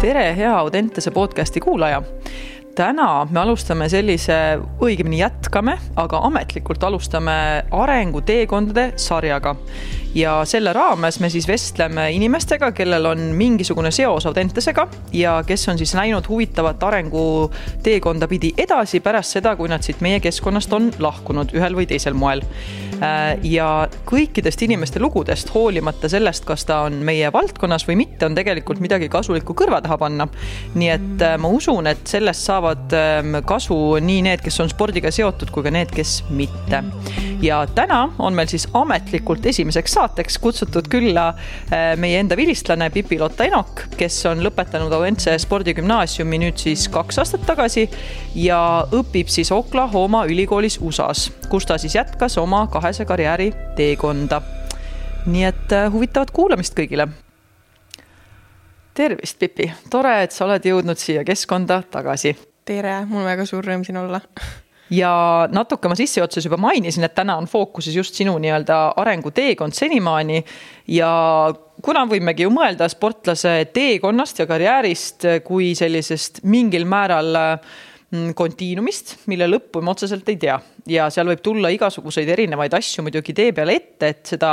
tere, hea Audentese podcasti kuulaja täna me alustame sellise, õigemini jätkame, aga ametlikult alustame arenguteekondade sarjaga. Ja selle raames me siis vestleme inimestega, kellel on mingisugune seos Audentesega ja kes on siis näinud huvitavat arenguteekonda pidi edasi pärast seda, kui nad siit meie keskkonnast on lahkunud ühel või teisel moel. Äh, ja kõikidest inimeste lugudest, hoolimata sellest, kas ta on meie valdkonnas või mitte, on tegelikult midagi kasulikku kõrva taha panna. nii et äh, ma usun, et sellest saavad saavad ähm, kasu nii need, kes on spordiga seotud, kui ka need, kes mitte. ja täna on meil siis ametlikult esimeseks saateks kutsutud külla äh, meie enda vilistlane Pipi-Lotta Enok, kes on lõpetanud Auventse spordigümnaasiumi nüüd siis kaks aastat tagasi ja õpib siis Oklahoma ülikoolis USA-s, kus ta siis jätkas oma kahese karjääri teekonda. nii et äh, huvitavat kuulamist kõigile! Tervist, Pipi, tore, et sa oled jõudnud siia keskkonda tagasi. Tere, mul on väga suur rõõm siin olla ja natuke ma sissejuhatuses juba mainisin, et täna on fookuses just sinu nii-öelda arenguteekond senimaani. Ja kuna võimegi ju mõelda sportlase teekonnast ja karjäärist kui sellisest mingil määral äh, kontiinumist, mille lõppu me otseselt ei tea ja seal võib tulla igasuguseid erinevaid asju muidugi tee peale ette, et seda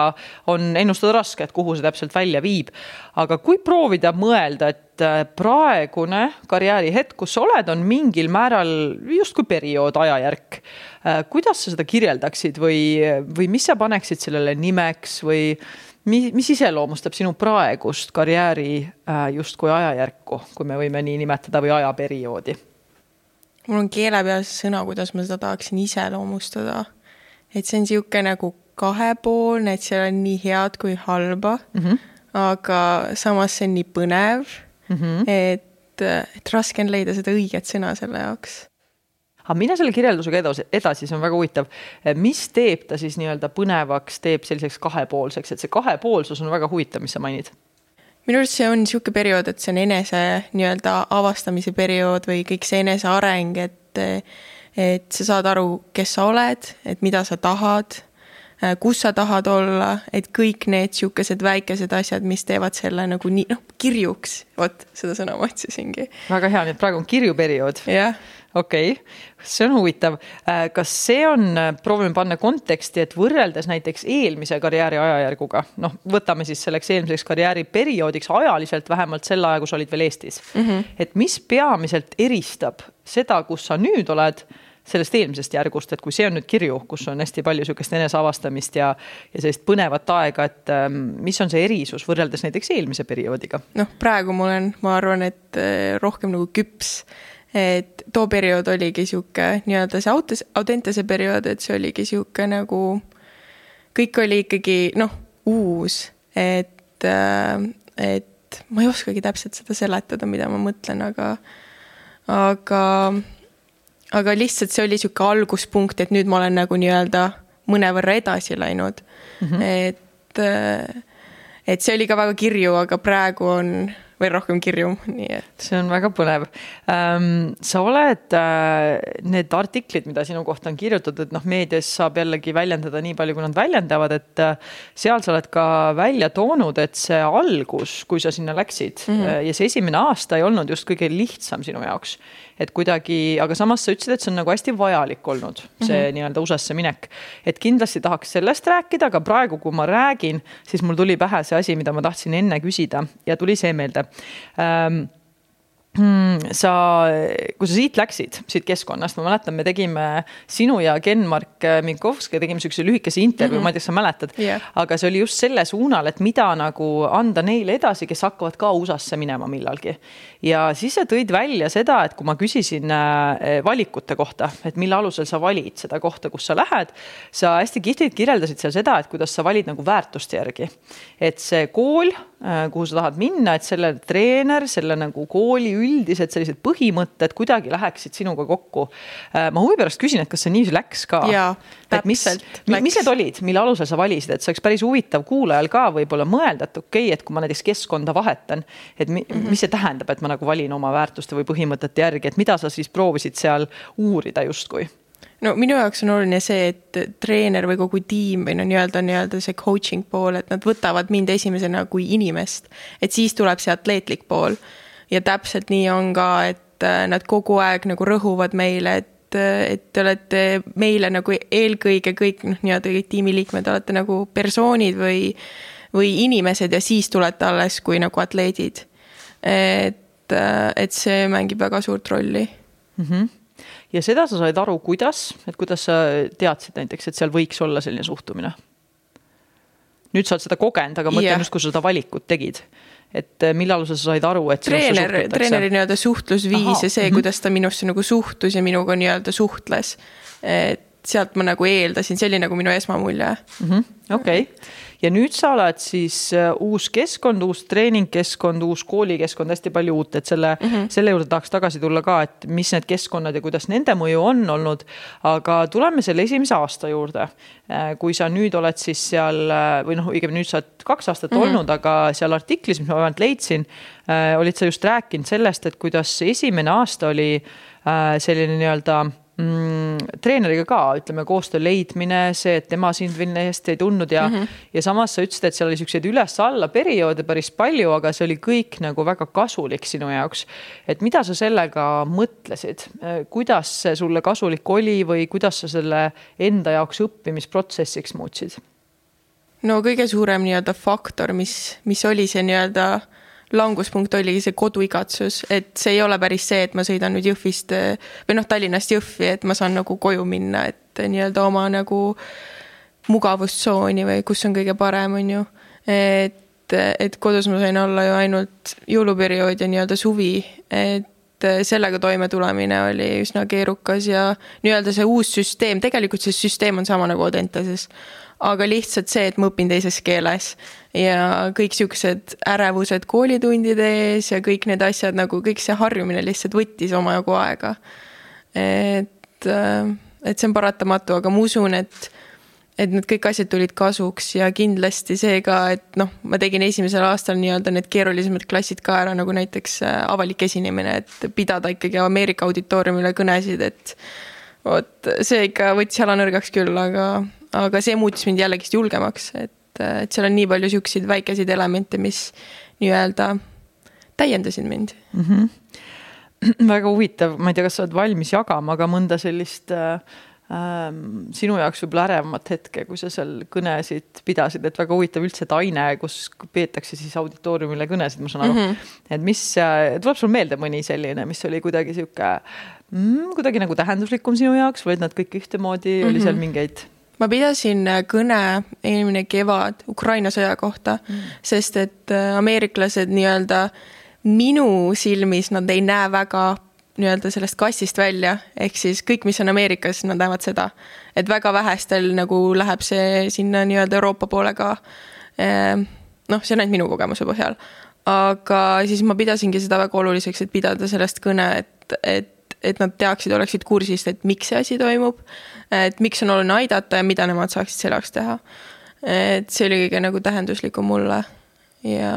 on ennustada raske, et kuhu see täpselt välja viib. aga kui proovida mõelda, et äh, praegune karjäärihetk, kus sa oled, on mingil määral justkui periood, ajajärk. Äh, kuidas sa seda kirjeldaksid või, või mis sa paneksid sellele nimeks või mis, mis iseloomustab sinu praegust karjääri äh, justkui ajajärku, kui me võime nii nimetada, või ajaperioodi mul on keele peal sõna, kuidas ma seda tahaksin iseloomustada. et see on niisugune nagu kahepoolne, et seal on nii head kui halba mm. -hmm. aga samas see on nii põnev mm, -hmm. et, et raske on leida seda õiget sõna selle jaoks aga mine selle kirjeldusega edasi, edasi, see on väga huvitav. mis teeb ta siis nii-öelda põnevaks, teeb selliseks kahepoolseks, et see kahepoolsus on väga huvitav, mis sa mainid minu arust see on niisugune periood, et see on enese nii-öelda avastamise periood või kõik see eneseareng, et et sa saad aru, kes sa oled, et mida sa tahad, kus sa tahad olla, et kõik need niisugused väikesed asjad, mis teevad selle nagu nii, noh, kirjuks, vot seda sõna ma otsisingi. väga hea, nii et praegu on kirjuperiood. jah okei okay., see on huvitav. Äh, kas see on, äh, proovime panna konteksti, et võrreldes näiteks eelmise karjääri ajajärguga, noh, võtame siis selleks eelmiseks karjääriperioodiks ajaliselt vähemalt selle aja, kui sa olid veel Eestis mm. -hmm. et mis peamiselt eristab seda, kus sa nüüd oled sellest eelmisest järgust, et kui see on nüüd kirju, kus on hästi palju sihukest eneseavastamist ja, ja sellist põnevat aega, et ähm, mis on see erisus võrreldes näiteks eelmise perioodiga? noh, praegu ma olen, ma arvan, et äh, rohkem nagu küps et too periood oligi sihuke nii-öelda see autes, Audentese periood, et see oligi sihuke nagu, kõik oli ikkagi noh, uus, et, äh, et ma ei oskagi täpselt seda seletada, mida ma mõtlen, aga, aga, aga lihtsalt see oli sihuke alguspunkt, et nüüd ma olen nagu nii-öelda mõnevõrra edasi läinud mm. -hmm. et, äh, et see oli ka väga kirju, aga praegu on veel rohkem kirju, nii et. see on väga põnev ähm,. sa oled äh,, need artiklid, mida sinu kohta on kirjutatud, noh, meedias saab jällegi väljendada nii palju, kui nad väljendavad, et äh, seal sa oled ka välja toonud, et see algus, kui sa sinna läksid mm -hmm. ja see esimene aasta ei olnud just kõige lihtsam sinu jaoks et kuidagi, aga samas sa ütlesid, et see on nagu hästi vajalik olnud, see mm -hmm. nii-öelda USA-sse minek. et kindlasti tahaks sellest rääkida, aga praegu, kui ma räägin, siis mul tuli pähe see asi, mida ma tahtsin enne küsida ja tuli see meelde ähm, sa, kui sa siit läksid, siit keskkonnast, ma mäletan, me tegime sinu ja Ken-Mark Minkovski tegime siukse lühikese intervjuu mm, -hmm. ma ei tea, kas sa mäletad yeah., aga see oli just selle suunal, et mida nagu anda neile edasi, kes hakkavad ka USA-sse minema millalgi. ja siis sa tõid välja seda, et kui ma küsisin äh, valikute kohta, et mille alusel sa valid seda kohta, kus sa lähed, sa hästi kihvtilt kirjeldasid seal seda, et kuidas sa valid nagu väärtuste järgi. et see kool Äh, kuhu sa tahad minna, et selle treener, selle nagu kooli üldised sellised põhimõtted kuidagi läheksid sinuga kokku. Äh, ma huvi pärast küsin, et kas see niiviisi läks ka? et mis, mis need olid, mille alusel sa valisid, et see oleks päris huvitav kuulajal ka võib-olla mõelda, et okei okay,, et kui ma näiteks keskkonda vahetan, et mi, mm -hmm. mis see tähendab, et ma nagu valin oma väärtuste või põhimõtete järgi, et mida sa siis proovisid seal uurida justkui no minu jaoks on oluline see, et treener või kogu tiim või no nii-öelda, nii-öelda see coaching pool, et nad võtavad mind esimesena kui inimest. et siis tuleb see atleetlik pool. ja täpselt nii on ka, et äh, nad kogu aeg nagu rõhuvad meile, et, et te olete meile nagu eelkõige kõik noh, nii-öelda kõik tiimiliikmed olete nagu persoonid või, või inimesed ja siis tulete alles kui nagu atleedid. et, äh, et see mängib väga suurt rolli mm. -hmm ja seda sa said aru, kuidas, et kuidas sa teadsid näiteks, et seal võiks olla selline suhtumine? nüüd sa oled seda kogenud, aga mõtlen yeah. just, kui sa seda valikut tegid. et eh, millal sa said aru, et treener, treeneri nii-öelda suhtlusviis Aha. ja see, mhm. kuidas ta minusse nagu suhtus ja minuga nii-öelda suhtles. et sealt ma nagu eeldasin, see oli nagu minu esmamulje. Mhm. okei, ja nüüd sa oled siis äh, uus keskkond, uus treeningkeskkond, uus koolikeskkond, hästi palju uut, et selle mm, -hmm. selle juurde tahaks tagasi tulla ka, et mis need keskkonnad ja kuidas nende mõju on olnud. aga tuleme selle esimese aasta juurde. Äh, kui sa nüüd oled siis seal äh, või noh, õigemini nüüd sa oled kaks aastat mm -hmm. olnud, aga seal artiklis, mis ma vähemalt leidsin, olid sa just rääkinud sellest, et kuidas esimene aasta oli selline nii-öelda mm, treeneriga ka, ütleme, koostöö leidmine, see, et tema sind veel hästi ei tundnud ja mm, -hmm. ja samas sa ütlesid, et seal oli siukseid üles-alla perioode päris palju, aga see oli kõik nagu väga kasulik sinu jaoks. et mida sa sellega mõtlesid, kuidas see sulle kasulik oli või kuidas sa selle enda jaoks õppimisprotsessiks muutsid? no kõige suurem nii-öelda faktor, mis, mis oli see nii-öelda languspunkt oligi see koduigatsus, et see ei ole päris see, et ma sõidan nüüd Jõhvist või noh, Tallinnast Jõhvi, et ma saan nagu koju minna, et nii-öelda oma nagu mugavustsooni või kus on kõige parem, on ju. et, et kodus ma sain olla ju ainult jõuluperiood ja nii-öelda suvi, et sellega toimetulemine oli üsna keerukas ja nii-öelda see uus süsteem, tegelikult see süsteem on sama nagu Audentases aga lihtsalt see, et ma õpin teises keeles ja kõik siuksed ärevused koolitundide ees ja kõik need asjad nagu kõik see harjumine lihtsalt võttis omajagu aega. et, äh, et see on paratamatu, aga ma usun, et et need kõik asjad tulid kasuks ja kindlasti see ka, et noh, ma tegin esimesel aastal nii-öelda need keerulisemad klassid ka ära, nagu näiteks äh, avalik esinemine, et pidada ikkagi Ameerika auditooriumile kõnesid, et vot see ikka võttis jala nõrgaks küll, aga, aga see muutis mind jällegist julgemaks, et, et seal on nii palju siukseid väikeseid elemente, mis nii-öelda täiendasid mind mm. -hmm. väga huvitav, ma ei tea, kas sa oled valmis jagama, aga mõnda sellist äh, ähm, sinu jaoks võib-olla ärevamat hetke, kui sa seal kõnesid pidasid, et väga huvitav üldse, et aine, kus peetakse siis auditooriumile kõnesid, ma saan aru mm. -hmm. et mis, äh, tuleb sul meelde mõni selline, mis oli kuidagi sihuke mm, kuidagi nagu tähenduslikum sinu jaoks või olid nad kõik ühtemoodi mm, -hmm. oli seal mingeid? Ma pidasin äh, kõne eelmine kevad Ukraina sõja kohta mm., sest et äh, ameeriklased nii-öelda minu silmis nad ei näe väga nii-öelda sellest kastist välja, ehk siis kõik, mis on Ameerikas, nad näevad seda. et väga vähestel nagu läheb see sinna nii-öelda Euroopa poole ka. Ehm, noh, see on ainult minu kogemuse põhjal. aga siis ma pidasingi seda väga oluliseks, et pidada sellest kõne, et, et et nad teaksid, oleksid kursis, et miks see asi toimub, et miks on oluline aidata ja mida nemad saaksid selle jaoks teha. et see oli kõige nagu tähenduslikum mulle ja,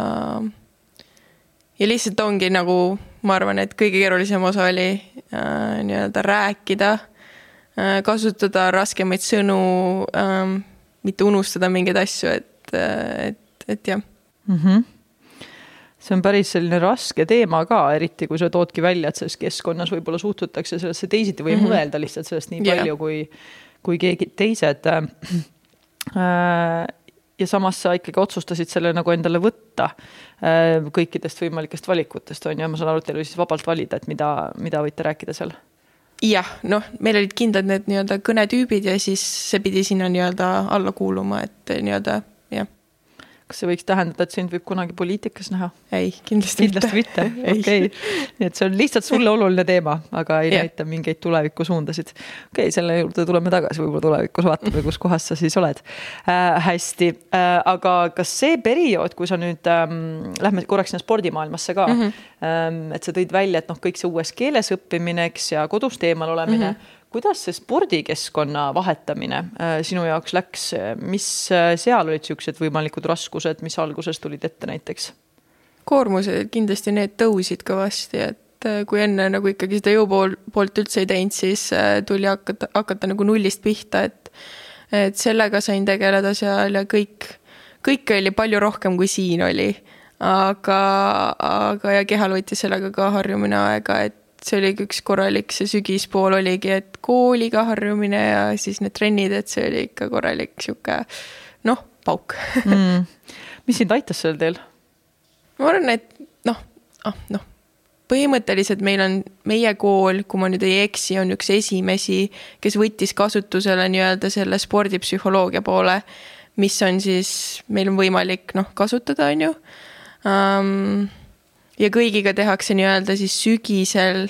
ja lihtsalt ongi nagu, ma arvan, et kõige keerulisem osa oli äh, nii-öelda rääkida äh,, kasutada raskemaid sõnu äh,, mitte unustada mingeid asju, et, äh, et, et jah mm. -hmm see on päris selline raske teema ka, eriti kui sa toodki välja, et selles keskkonnas võib-olla suhtutakse sellesse teisiti või mm -hmm. mõelda lihtsalt sellest nii yeah. palju kui, kui keegi teised äh, ja samas sa ikkagi otsustasid selle nagu endale võtta äh, kõikidest võimalikest valikutest on ju, ma saan aru, et teil oli siis vabalt valida, et mida, mida võite rääkida seal jah, noh, meil olid kindlad need nii-öelda kõnetüübid ja siis see pidi sinna nii-öelda alla kuuluma, et nii-öelda kas see võiks tähendada, et sind võib kunagi poliitikas näha? ei, kindlasti, kindlasti mitte, okei nii et see on lihtsalt sulle oluline teema, aga ei yeah. näita mingeid tulevikusuundasid. okei okay,, selle juurde tuleme tagasi, võib-olla tulevikus vaatame, kus kohas sa siis oled äh,. hästi äh,, aga kas see periood, kui sa nüüd ähm,, lähme korraks sinna spordimaailmasse ka mm, -hmm. ähm, et sa tõid välja, et noh, kõik see uues keeles õppimine, eks, ja kodust eemal olemine mm. -hmm kuidas see spordikeskkonna vahetamine äh, sinu jaoks läks, mis äh, seal olid niisugused võimalikud raskused, mis alguses tulid ette näiteks? koormused kindlasti need tõusid kõvasti, et äh, kui enne nagu ikkagi seda jõupool, poolt üldse ei teinud, siis tuli hakata, hakata nagu nullist pihta, et et sellega sain tegeleda seal ja kõik, kõike oli palju rohkem, kui siin oli. aga, aga ja kehal võttis sellega ka harjumine aega, et see oligi üks korralik, see sügispool oligi, et kooliga harjumine ja siis need trennid, et see oli ikka korralik sihuke noh, pauk. Mm.. mis sind aitas sel teel? ma arvan, et noh, ah noh, põhimõtteliselt meil on, meie kool, kui ma nüüd ei eksi, on üks esimesi, kes võttis kasutusele nii-öelda selle spordipsühholoogia poole, mis on siis, meil on võimalik noh, kasutada, on ju. Um, ja kõigiga tehakse nii-öelda siis sügisel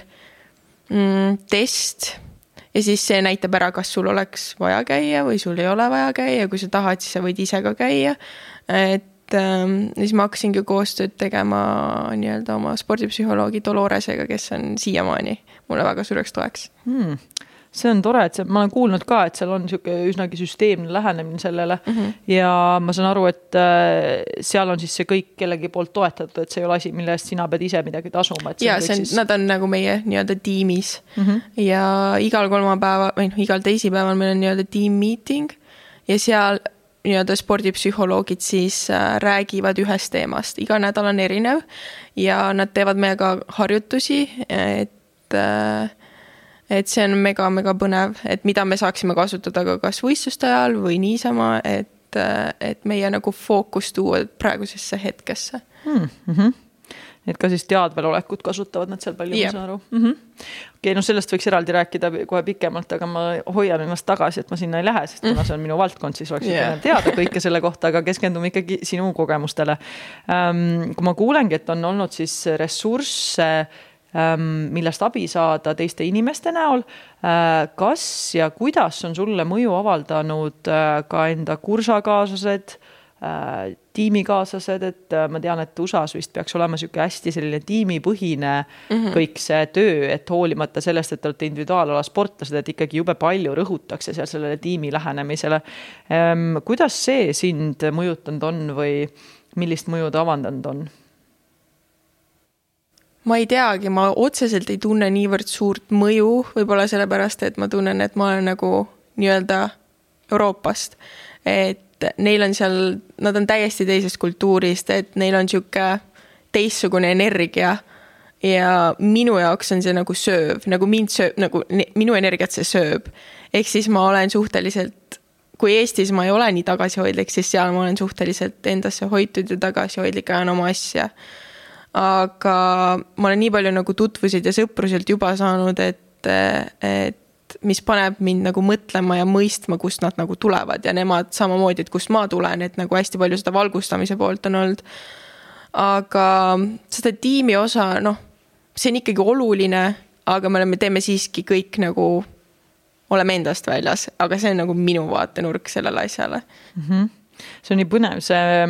mm, test. Ja siis see näitab ära, kas sul oleks vaja käia või sul ei ole vaja käia, kui sa tahad, siis sa võid ise ka käia. et ähm, siis ma hakkasingi koostööd tegema nii-öelda oma spordipsühholoogi Doloresega, kes on siiamaani mulle väga suureks toeks. Hmm see on tore, et see, ma olen kuulnud ka, et seal on niisugune üsnagi süsteemne lähenemine sellele mm. -hmm. ja ma saan aru, et äh, seal on siis see kõik kellegi poolt toetatud, et see ei ole asi, mille eest sina pead ise midagi tasuma. ja see on, siis... nad on nagu meie nii-öelda tiimis mm -hmm. ja igal kolmapäeval või noh, igal teisipäeval meil on nii-öelda tiim meeting ja seal nii-öelda spordipsühholoogid siis äh, räägivad ühest teemast, iga nädal on erinev ja nad teevad meiega harjutusi, et äh, et see on mega-mega põnev, et mida me saaksime kasutada ka kas võistluste ajal või niisama, et, et meie nagu fookus tuua praegusesse hetkesse mm. -hmm et ka siis teadvelolekut kasutavad nad seal palju yeah., ma saan aru mm -hmm.. okei okay,, no sellest võiks eraldi rääkida kohe pikemalt, aga ma hoian ennast tagasi, et ma sinna ei lähe, sest kuna see on minu valdkond, siis oleks yeah. teada kõike selle kohta, aga keskendume ikkagi sinu kogemustele ähm,. kui ma kuulengi, et on olnud siis ressursse millest abi saada teiste inimeste näol. Äh, kas ja kuidas on sulle mõju avaldanud äh, ka enda kursakaaslased, tiimikaaslased, et ma tean, et USA-s vist peaks olema niisugune hästi selline tiimipõhine mm -hmm. kõik see töö, et hoolimata sellest, et te olete individuaalala sportlased, et ikkagi jube palju rõhutakse seal sellele tiimi lähenemisele. Kuidas see sind mõjutanud on või millist mõju ta avaldanud on? Ma ei teagi, ma otseselt ei tunne niivõrd suurt mõju, võib-olla sellepärast, et ma tunnen, et ma olen nagu nii-öelda Euroopast. et neil on seal, nad on täiesti teisest kultuurist, et neil on sihuke teistsugune energia. ja minu jaoks on see nagu sööv, nagu mind sööb, nagu minu energiat see sööb. ehk siis ma olen suhteliselt kui Eestis ma ei ole nii tagasihoidlik, siis seal ma olen suhteliselt endasse hoitud ja tagasihoidlik, ajan oma asja aga ma olen nii palju nagu tutvusid ja sõpruselt juba saanud, et, et mis paneb mind nagu mõtlema ja mõistma, kust nad nagu tulevad ja nemad samamoodi, et kust ma tulen, et nagu hästi palju seda valgustamise poolt on olnud. aga seda tiimi osa, noh, see on ikkagi oluline, aga me oleme, teeme siiski kõik nagu, oleme endast väljas, aga see on nagu minu vaatenurk sellele asjale mm. -hmm. see on nii põnev, see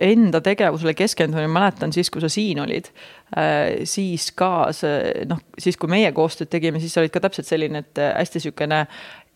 enda tegevusele keskendumine, mäletan siis, kui sa siin olid, äh, siis ka see noh, siis kui meie koostööd tegime, siis sa olid ka täpselt selline, et äh, hästi niisugune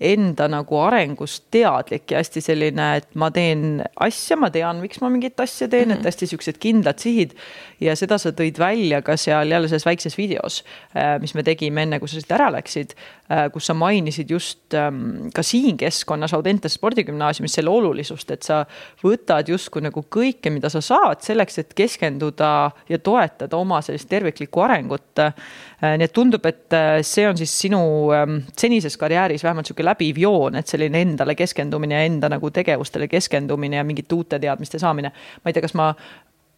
enda nagu arengust teadlik ja hästi selline, et ma teen asja, ma tean, miks ma mingit asja teen mm, -hmm. et mhm. hästi siuksed kindlad sihid. ja seda sa tõid välja ka seal jälle selles väikses videos, äh, mis me tegime enne, kui sa siit ära läksid, äh, kus sa mainisid just ähm, ka siin keskkonnas Audentes spordigümnaasiumis selle olulisust, et sa võtad justkui nagu kõike, mida sa saad selleks, et keskenduda ja toetada oma sellist terviklikku arengut. Äh, nii et tundub, et see on siis sinu ähm, senises karjääris vähemalt sihuke läbiv joon, et selline endale keskendumine ja enda nagu tegevustele keskendumine ja mingite uute teadmiste saamine. ma ei tea, kas ma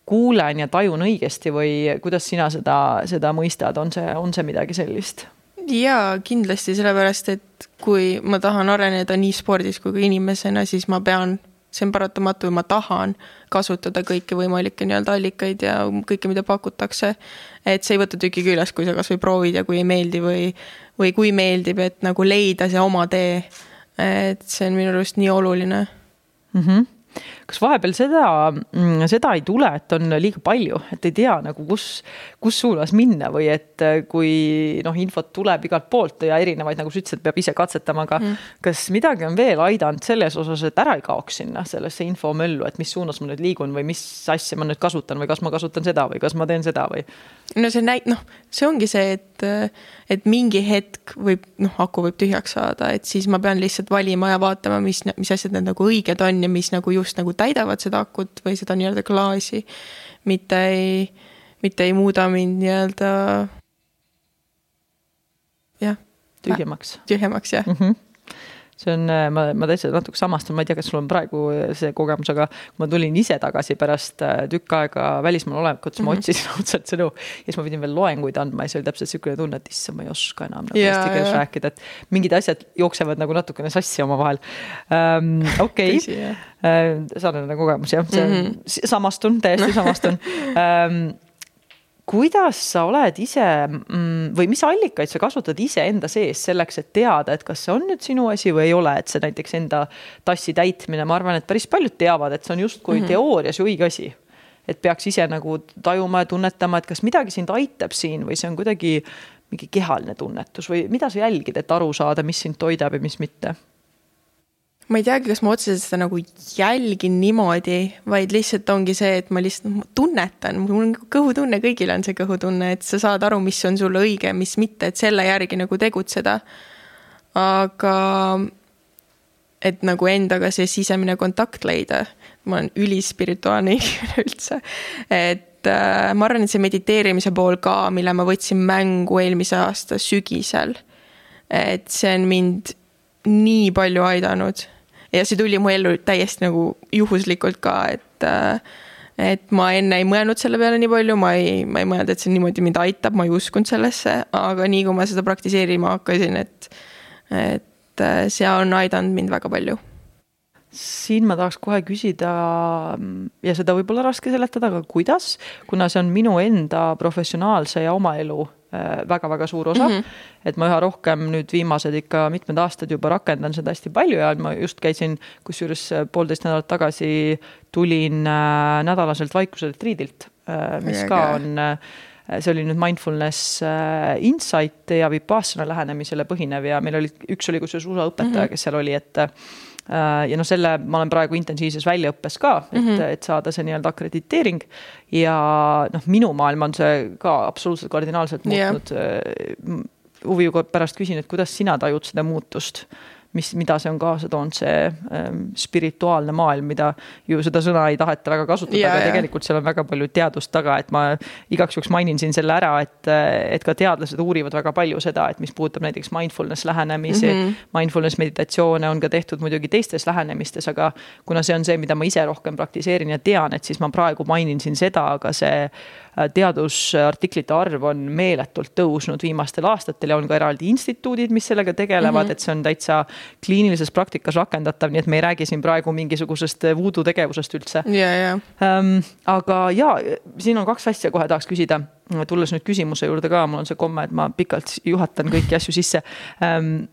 kuulen ja tajun õigesti või kuidas sina seda, seda mõistad, on see, on see midagi sellist? jaa, kindlasti, sellepärast et kui ma tahan areneda nii spordis kui ka inimesena, siis ma pean see on paratamatu ja ma tahan kasutada kõiki võimalikke nii-öelda allikaid ja kõike, mida pakutakse. et see ei võta tüki küljest, kui sa kasvõi proovid ja kui ei meeldi või, või kui meeldib, et nagu leida see oma tee. et see on minu arust nii oluline mm. -hmm kas vahepeal seda, mm, seda ei tule, et on liiga palju, et ei tea nagu, kus, kus suunas minna või et äh, kui noh, infot tuleb igalt poolt ja erinevaid, nagu sa ütlesid, peab ise katsetama, aga mm. kas midagi on veel aidanud selles osas, et ära ei kaoks sinna sellesse infomöllu, et mis suunas ma nüüd liigun või mis asja ma nüüd kasutan või kas ma kasutan seda või kas ma teen seda või? no see näit-, noh, see ongi see, et et, mingi hetk võib, noh, aku võib tühjaks saada, et siis ma pean lihtsalt valima ja vaatama, mis, mis asjad need nagu õiged on ja mis nagu just nagu täidavad seda akut või seda nii-öelda klaasi. mitte ei, mitte ei muuda mind nii-öelda jah. tühjemaks. tühjemaks, jah mm. -hmm see on, äh, ma, ma täitsa natuke samastan, ma ei tea, kas sul on praegu äh, see kogemus, aga kui ma tulin ise tagasi pärast äh, tükk aega välismaal olekut, siis mm -hmm. ma mhm. otsisin õudselt sõnu. ja siis ma pidin veel loenguid andma ja see oli täpselt niisugune tunne, et issand, ma ei oska enam nagu eesti keeles rääkida, et mingid asjad jooksevad nagu natukene sassi omavahel um,. okei okay., sarnane kogemus jah, see mm -hmm. samastun, täiesti samastun um, kuidas sa oled ise mm, või mis allikaid sa kasutad iseenda sees selleks, et teada, et kas see on nüüd sinu asi või ei ole, et see näiteks enda tassi täitmine, ma arvan, et päris paljud teavad, et see on justkui mm -hmm. teoorias õige asi. et peaks ise nagu tajuma ja tunnetama, et kas midagi sind aitab siin või see on kuidagi mingi kehaline tunnetus või mida sa jälgid, et aru saada, mis sind toidab ja mis mitte ma ei teagi, kas ma otseselt seda nagu jälgin niimoodi, vaid lihtsalt ongi see, et ma lihtsalt tunnetan, mul on kõhutunne, kõigil on see kõhutunne, et sa saad aru, mis on sulle õige, mis mitte, et selle järgi nagu tegutseda. aga et nagu endaga see sisemine kontakt leida, ma olen ülispirituaalne inimene üldse, et äh, ma arvan, et see mediteerimise pool ka, mille ma võtsin mängu eelmise aasta sügisel, et see on mind nii palju aidanud ja see tuli mu ellu täiesti nagu juhuslikult ka, et äh, et ma enne ei mõelnud selle peale nii palju, ma ei, ma ei mõelnud, et see niimoodi mind aitab, ma ei uskunud sellesse, aga nii kui ma seda praktiseerima hakkasin, et, et äh, see on aidanud mind väga palju. Siin ma tahaks kohe küsida ja seda võib olla raske seletada, aga kuidas, kuna see on minu enda professionaalse ja oma elu väga-väga äh, suur osa mm. -hmm. et ma üha rohkem nüüd viimased ikka mitmed aastad juba rakendan seda hästi palju ja ma just käisin, kusjuures äh, poolteist nädalat tagasi tulin äh, nädalaselt vaikuse retriidilt, mis ka on see oli nüüd mindfulness insight ja vipassana lähenemisele põhinev ja meil oli, üks oli kusjuures USA õpetaja mm, -hmm. kes seal oli, et ja noh, selle ma olen praegu intensiivses väljaõppes ka, et mm, -hmm. et saada see nii-öelda akrediteering. ja noh, minu maailm on see ka absoluutselt kardinaalselt muutnud yeah.. huvi pärast küsin, et kuidas sina tajud seda muutust mis, mida see on kaasa toonud, see ähm, spirituaalne maailm, mida ju seda sõna ei taheta väga kasutada, aga ja. tegelikult seal on väga palju teadust taga, et ma igaks juhuks mainin siin selle ära, et, et ka teadlased uurivad väga palju seda, et mis puudutab näiteks mindfulness lähenemisi mm, -hmm. mindfulness meditatsioone on ka tehtud muidugi teistes lähenemistes, aga kuna see on see, mida ma ise rohkem praktiseerin ja tean, et siis ma praegu mainin siin seda, aga see Äh, teadusartiklite arv on meeletult tõusnud viimastel aastatel ja on ka eraldi instituudid, mis sellega tegelevad mm, -hmm. et see on täitsa kliinilises praktikas rakendatav, nii et me ei räägi siin praegu mingisugusest voodoo tegevusest üldse yeah,. Yeah. Ähm, aga ja, siin on kaks asja, kohe tahaks küsida tulles nüüd küsimuse juurde ka, mul on see komme, et ma pikalt juhatan kõiki asju sisse ähm,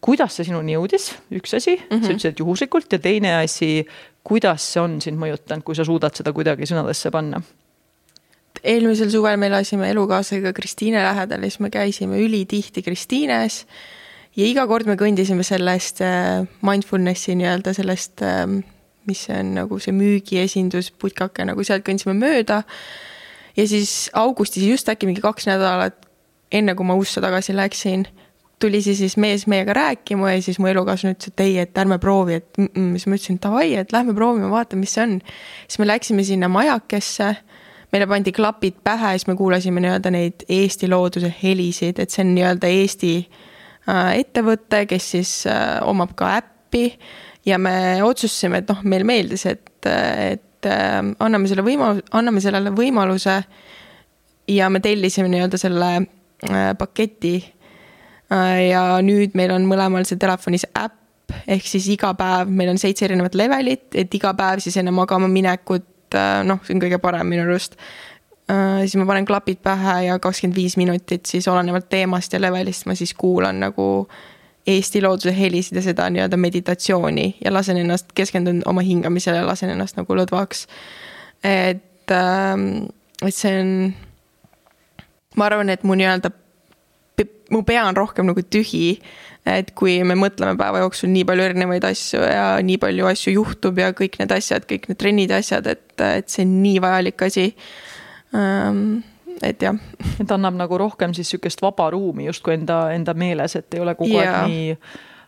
kuidas see sinuni jõudis, üks asi mm, -hmm. sa ütlesid, et juhuslikult ja teine asi, kuidas see on sind mõjutanud, kui sa suudad seda kuidagi sõnadesse panna? Eelmisel suvel me elasime elukaaslasega Kristiine lähedal ja siis me käisime ülitihti Kristiines. ja iga kord me kõndisime sellest äh, mindfulness'i nii-öelda sellest, ähm, mis on nagu see müügiesindus, putkake nagu sealt kõndisime mööda. ja siis augustis just äkki mingi kaks nädalat enne kui ma ussa tagasi läksin tuli siis, siis mees meiega rääkima ja siis mu elukaaslane ütles, et ei, et ärme proovi, et mm -mm. siis ma ütlesin davai, et lähme proovime, vaatame, mis see on. siis me läksime sinna majakesse meile pandi klapid pähe ja siis me kuulasime nii-öelda neid Eesti looduse helisid, et see on nii-öelda Eesti äh, ettevõte, kes siis äh, omab ka äppi ja me otsustasime, et noh, meile meeldis, et, et äh, anname selle võimaluse, anname sellele võimaluse ja me tellisime nii-öelda selle paketi. ja nüüd meil on mõlemal see telefonis äpp ehk siis iga päev meil on seitse erinevat levelit, et iga päev siis enne magama minekut et äh, noh, see on kõige parem minu arust. Äh, siis ma panen klapid pähe ja kakskümmend viis minutit siis olenevalt teemast ja levelist ma siis kuulan nagu Eesti looduse helisid ja seda nii-öelda meditatsiooni ja lasen ennast, keskendun oma hingamisele ja lasen ennast nagu lõdvaks. et, ähm, et see on, ma arvan, et mu nii-öelda, mu pea on rohkem nagu tühi et kui me mõtleme päeva jooksul nii palju erinevaid asju ja nii palju asju juhtub ja kõik need asjad, kõik need trennid ja asjad, et, et see on nii vajalik asi. Ähm, et jah. et annab nagu rohkem siis sihukest vaba ruumi justkui enda, enda meeles, et ei ole kogu yeah. aeg nii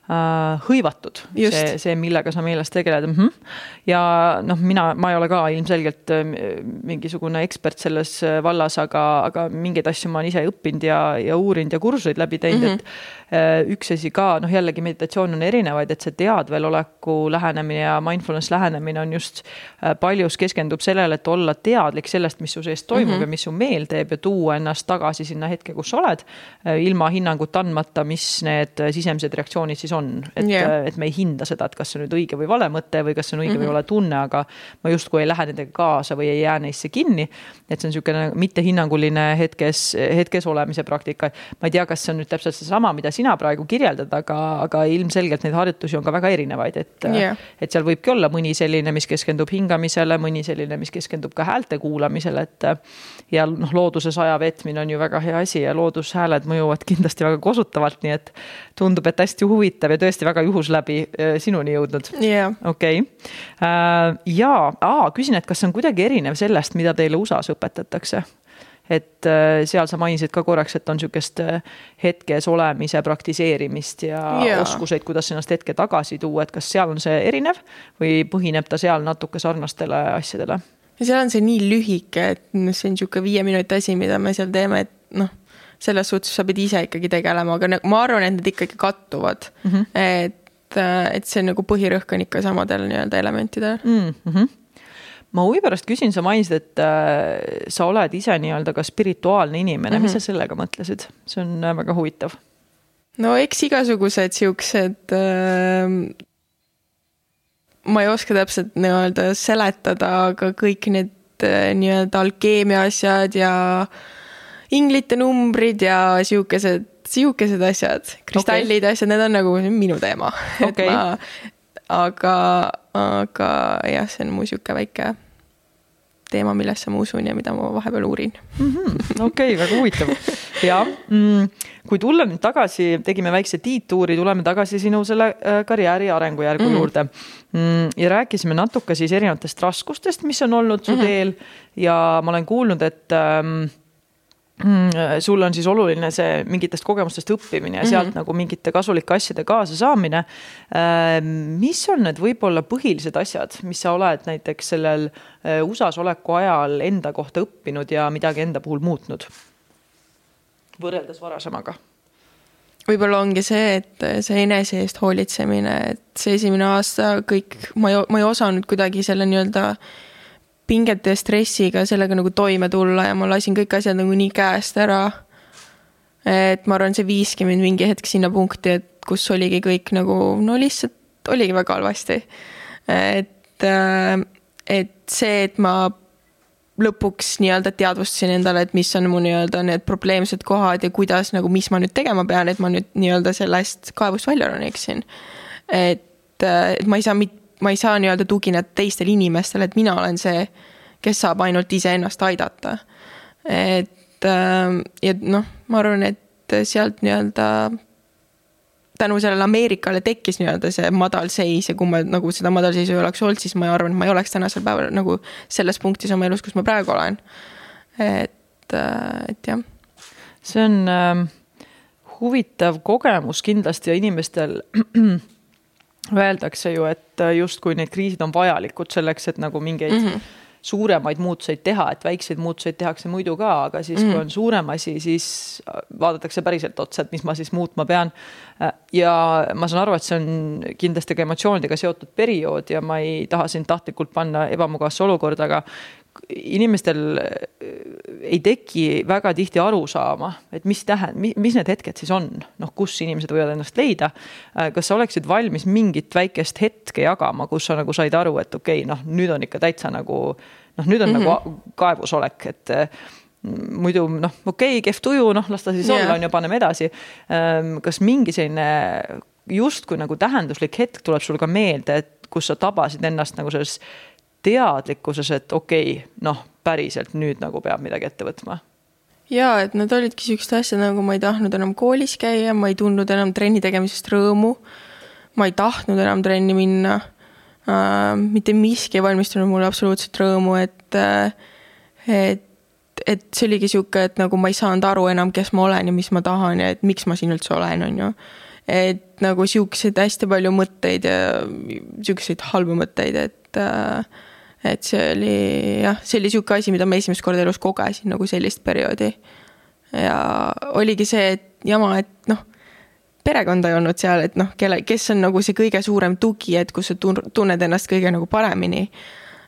hõivatud, see, see, millega sa meeles tegeled mm. -hmm. ja noh, mina, ma ei ole ka ilmselgelt äh, mingisugune ekspert selles äh, vallas, aga, aga mingeid asju ma olen ise õppinud ja, ja uurinud ja kursuseid läbi teinud mm, -hmm. et äh, üks asi ka, noh jällegi meditatsioon on erinevaid, et see teadveloleku lähenemine ja mindfulness lähenemine on just paljus keskendub sellele, et olla teadlik sellest, mis su sees toimub mm -hmm. ja mis su meel teeb ja tuua ennast tagasi sinna hetke, kus sa oled, ilma hinnangut andmata, mis need sisemised reaktsioonid siis on, et yeah., et me ei hinda seda, et kas see on nüüd õige või vale mõte või kas see on õige mm -hmm. või mhm. vale tunne, aga ma justkui ei lähe nendega kaasa või ei jää neisse kinni. et see on niisugune mittehinnanguline hetkes, hetkes olemise praktika. ma ei tea, kas see on nüüd täpselt seesama, mida sina praegu kirjeldad, aga, aga ilmselgelt neid harjutusi on ka väga erinevaid, et yeah., et seal võibki olla mõni selline, mis keskendub hingamisele, mõni selline, mis keskendub ka häälte kuulamisele, et ja noh, looduses aja veetmine on ju väga hea asi ja loodushääled mõjuvad kindlasti väga kosutavalt, nii et tundub, et hästi huvitav ja tõesti väga juhusläbi äh, sinuni jõudnud yeah.. okei okay., äh, ja aa, küsin, et kas see on kuidagi erinev sellest, mida teile USA-s õpetatakse? et äh, seal sa mainisid ka korraks, et on sihukest hetkes olemise praktiseerimist ja yeah. oskuseid, kuidas ennast hetke tagasi tuua, et kas seal on see erinev või põhineb ta seal natuke sarnastele asjadele? Ja seal on see nii lühike, et noh, see on niisugune viie minuti asi, mida me seal teeme, et noh, selles suhtes sa pead ise ikkagi tegelema, aga nagu ma arvan, et need ikkagi kattuvad mm. -hmm. et, äh, et see nagu põhirõhk on ikka samadel nii-öelda elementidel mm. -hmm ma huvi pärast küsin, sa mainisid, et äh, sa oled ise nii-öelda ka spirituaalne inimene mm, -hmm. mis mhm. sa sellega mõtlesid? see on äh, väga huvitav. no eks igasugused siuksed äh, ma ei oska täpselt nii-öelda seletada, aga kõik need äh, nii-öelda alkeemia asjad ja inglite numbrid ja siukesed, siukesed asjad, kristallid okay., asjad, need on nagu minu teema okay.. aga, aga jah, see on mu sihuke väike teema, millesse ma usun ja mida ma vahepeal uurin -hmm.. okei väga huvitav ja mm, kui tulla nüüd tagasi, tegime väikse tiituuri, tuleme tagasi sinu selle äh, karjääri arengujärgu mm -hmm. juurde mm,. ja rääkisime natuke siis erinevatest raskustest, mis on olnud su mm -hmm. teel ja ma olen kuulnud, et ähm, sul on siis oluline see mingitest kogemustest õppimine ja sealt mm -hmm. nagu mingite kasulike asjade kaasasaamine. Ähm, mis on need võib-olla põhilised asjad, mis sa oled näiteks sellel äh, USA-s oleku ajal enda kohta õppinud ja midagi enda puhul muutnud? võrreldes varasemaga võib-olla ongi see, et see enese eest hoolitsemine, et see esimene aasta kõik, ma ei, ma ei osanud kuidagi selle nii-öelda äh, pingete ja stressiga sellega nagu toime tulla ja ma lasin kõik asjad nagu nii käest ära. et ma arvan, see viiski mind mingi hetk sinna punkti, et kus oligi kõik nagu no lihtsalt oligi väga halvasti. et, äh, et see, et ma lõpuks nii-öelda teadvustasin endale, et mis on mu nii-öelda need probleemsed kohad ja kuidas nagu, mis ma nüüd tegema pean, et ma nüüd nii-öelda sellest kaevust välja roniksin. et, äh, et ma ei saa mitte ma ei saa nii-öelda tugineda teistele inimestele, et mina olen see, kes saab ainult iseennast aidata. et ähm, ja noh, ma arvan, et sealt nii-öelda tänu sellele Ameerikale tekkis nii-öelda see madalseis ja kui ma nagu seda madalseisu ei oleks olnud, siis ma arvan, et ma ei oleks tänasel päeval nagu selles punktis oma elus, kus ma praegu olen. et, äh, et jah. see on äh, huvitav kogemus kindlasti ja inimestel öeldakse ju, et äh, justkui need kriisid on vajalikud selleks, et nagu mingeid mm -hmm. suuremaid muutuseid teha, et väikseid muutuseid tehakse muidu ka, aga siis mm -hmm. kui mhm. on suurem asi, siis äh, vaadatakse päriselt otsa, et mis ma siis muutma pean. Äh, ja ma saan aru, et see on kindlasti ka emotsioonidega seotud periood ja ma ei taha sind tahtlikult panna ebamugavasse olukorda, aga inimestel äh, ei teki väga tihti arusaama, et mis tähendab, mis need hetked siis on, noh, kus inimesed võivad ennast leida. Äh, kas sa oleksid valmis mingit väikest hetke jagama, kus sa nagu said aru, et okei okay,, noh, nüüd on ikka täitsa nagu noh, nüüd on mm -hmm. nagu mhm. kaevusolek, et äh, muidu noh, okei okay,, kehv tuju, noh, las ta siis yeah. olla, on ju, paneme edasi. Ähm, kas mingi selline justkui nagu tähenduslik hetk tuleb sul ka meelde, et kus sa tabasid ennast nagu selles teadlikkuses, et okei okay,, noh, päriselt nüüd nagu peab midagi ette võtma? jaa, et need olidki siuksed asjad, nagu ma ei tahtnud enam koolis käia, ma ei tundnud enam trenni tegemisest rõõmu. ma ei tahtnud enam trenni minna äh,. mitte miski ei valmistanud mulle absoluutselt rõõmu, et äh,, et et see oligi sihuke, et nagu ma ei saanud aru enam, kes ma olen ja mis ma tahan ja et miks ma siin üldse olen, on ju. et nagu siukseid hästi palju mõtteid ja siukseid halbu mõtteid, et äh, et see oli jah, see oli sihuke asi, mida ma esimest korda elus kogesin nagu sellist perioodi. ja oligi see, et jama, et noh perekonda ei olnud seal, et noh, kelle, kes on nagu see kõige suurem tugi, et kus sa tunned ennast kõige nagu paremini.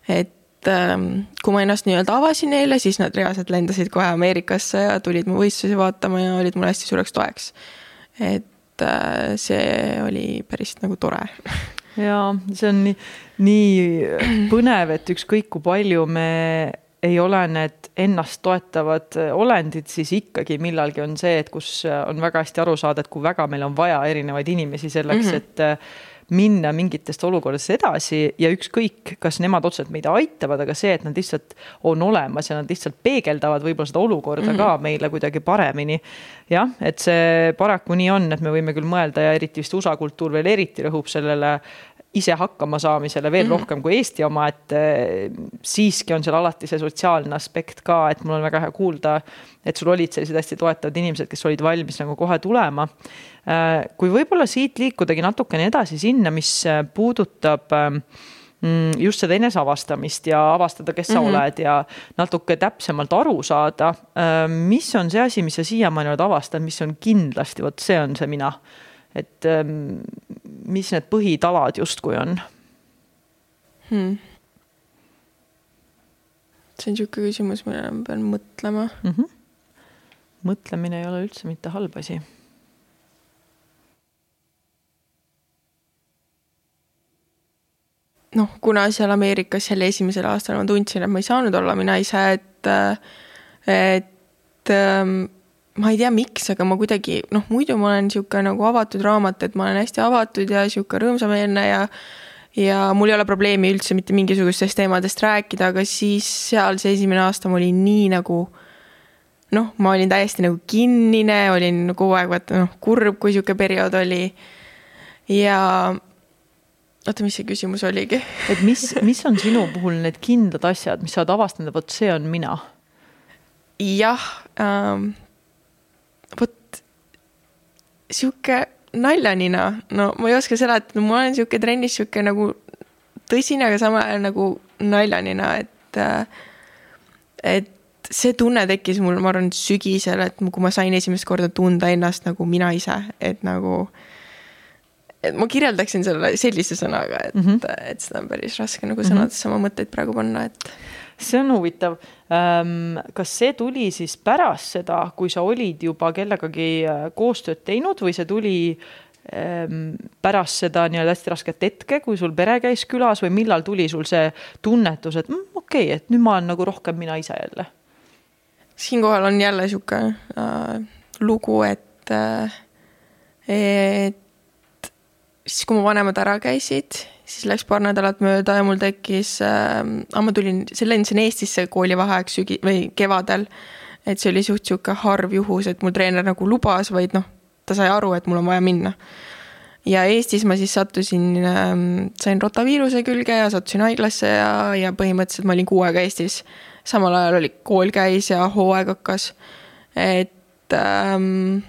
et ähm, kui ma ennast nii-öelda avasin neile, siis nad reaalselt lendasid kohe Ameerikasse ja tulid mu võistlusi vaatama ja olid mulle hästi suureks toeks. et äh, see oli päris nagu tore ja see on nii, nii põnev, et ükskõik kui palju me ei ole need ennast toetavad olendid, siis ikkagi millalgi on see, et kus on väga hästi aru saada, et kui väga meil on vaja erinevaid inimesi selleks mm, -hmm. et minna mingitest olukordadest edasi ja ükskõik, kas nemad otseselt meid aitavad, aga see, et nad lihtsalt on olemas ja nad lihtsalt peegeldavad võib-olla seda olukorda mm -hmm. ka meile kuidagi paremini. jah, et see paraku nii on, et me võime küll mõelda ja eriti vist USA kultuur veel eriti rõhub sellele ise hakkama saamisele veel mm -hmm. rohkem kui Eesti oma, et eh, siiski on seal alati see sotsiaalne aspekt ka, et mul on väga hea kuulda, et sul olid sellised hästi toetavad inimesed, kes olid valmis nagu kohe tulema. Eh, kui võib-olla siit liikudagi natukene edasi sinna, mis eh, puudutab mm, just seda eneseavastamist ja avastada, kes sa mm -hmm. oled ja natuke täpsemalt aru saada. mis on see asi, mis sa siiamaani oled avastanud, mis on kindlasti, vot see on see mina et ähm, mis need põhitalad justkui on hmm.? see on niisugune küsimus, millele ma pean mõtlema mm. -hmm. mõtlemine ei ole üldse mitte halb asi. noh, kuna seal Ameerikas selle esimesel aastal ma tundsin, et ma ei saanud olla mina ise, et, et ähm, ma ei tea, miks, aga ma kuidagi noh, muidu ma olen niisugune nagu avatud raamat, et ma olen hästi avatud ja niisugune rõõmsameelne ja ja mul ei ole probleemi üldse mitte mingisugustest teemadest rääkida, aga siis seal see esimene aasta ma olin nii nagu noh, ma olin täiesti nagu kinnine, olin kogu aeg vaata noh, kurb, kui niisugune periood oli. ja oota, mis see küsimus oligi? et mis, mis on sinu puhul need kindlad asjad, mis sa oled avastanud, vot see on mina? jah ähm, sihuke naljanina, no ma ei oska seletada, ma olen sihuke trennis sihuke nagu tõsine, aga samal ajal nagu naljanina, et et see tunne tekkis mul, ma arvan, sügisel, et kui ma sain esimest korda tunda ennast nagu mina ise, et nagu et ma kirjeldaksin selle sellise sõnaga, et mm, -hmm. et seda on päris raske nagu sõnadesse oma mõtteid praegu panna, et see on huvitav. Ehm, kas see tuli siis pärast seda, kui sa olid juba kellegagi äh, koostööd teinud või see tuli ehm, pärast seda nii-öelda hästi rasket hetke, kui sul pere käis külas või millal tuli sul see tunnetus, et mm, okei okay,, et nüüd ma olen nagu rohkem mina ise jälle? siinkohal on jälle sihuke äh, lugu, et äh,, et siis, kui mu vanemad ära käisid siis läks paar nädalat mööda ja mul tekkis äh,, ma tulin, lendasin Eestisse koolivaheaeg sügi- või kevadel. et see oli suht sihuke harv juhus, et mul treener nagu lubas, vaid noh, ta sai aru, et mul on vaja minna. ja Eestis ma siis sattusin äh,, sain rotaviiruse külge ja sattusin haiglasse ja, ja põhimõtteliselt ma olin kuu aega Eestis. samal ajal oli kool käis ja hooaeg hakkas, et ähm,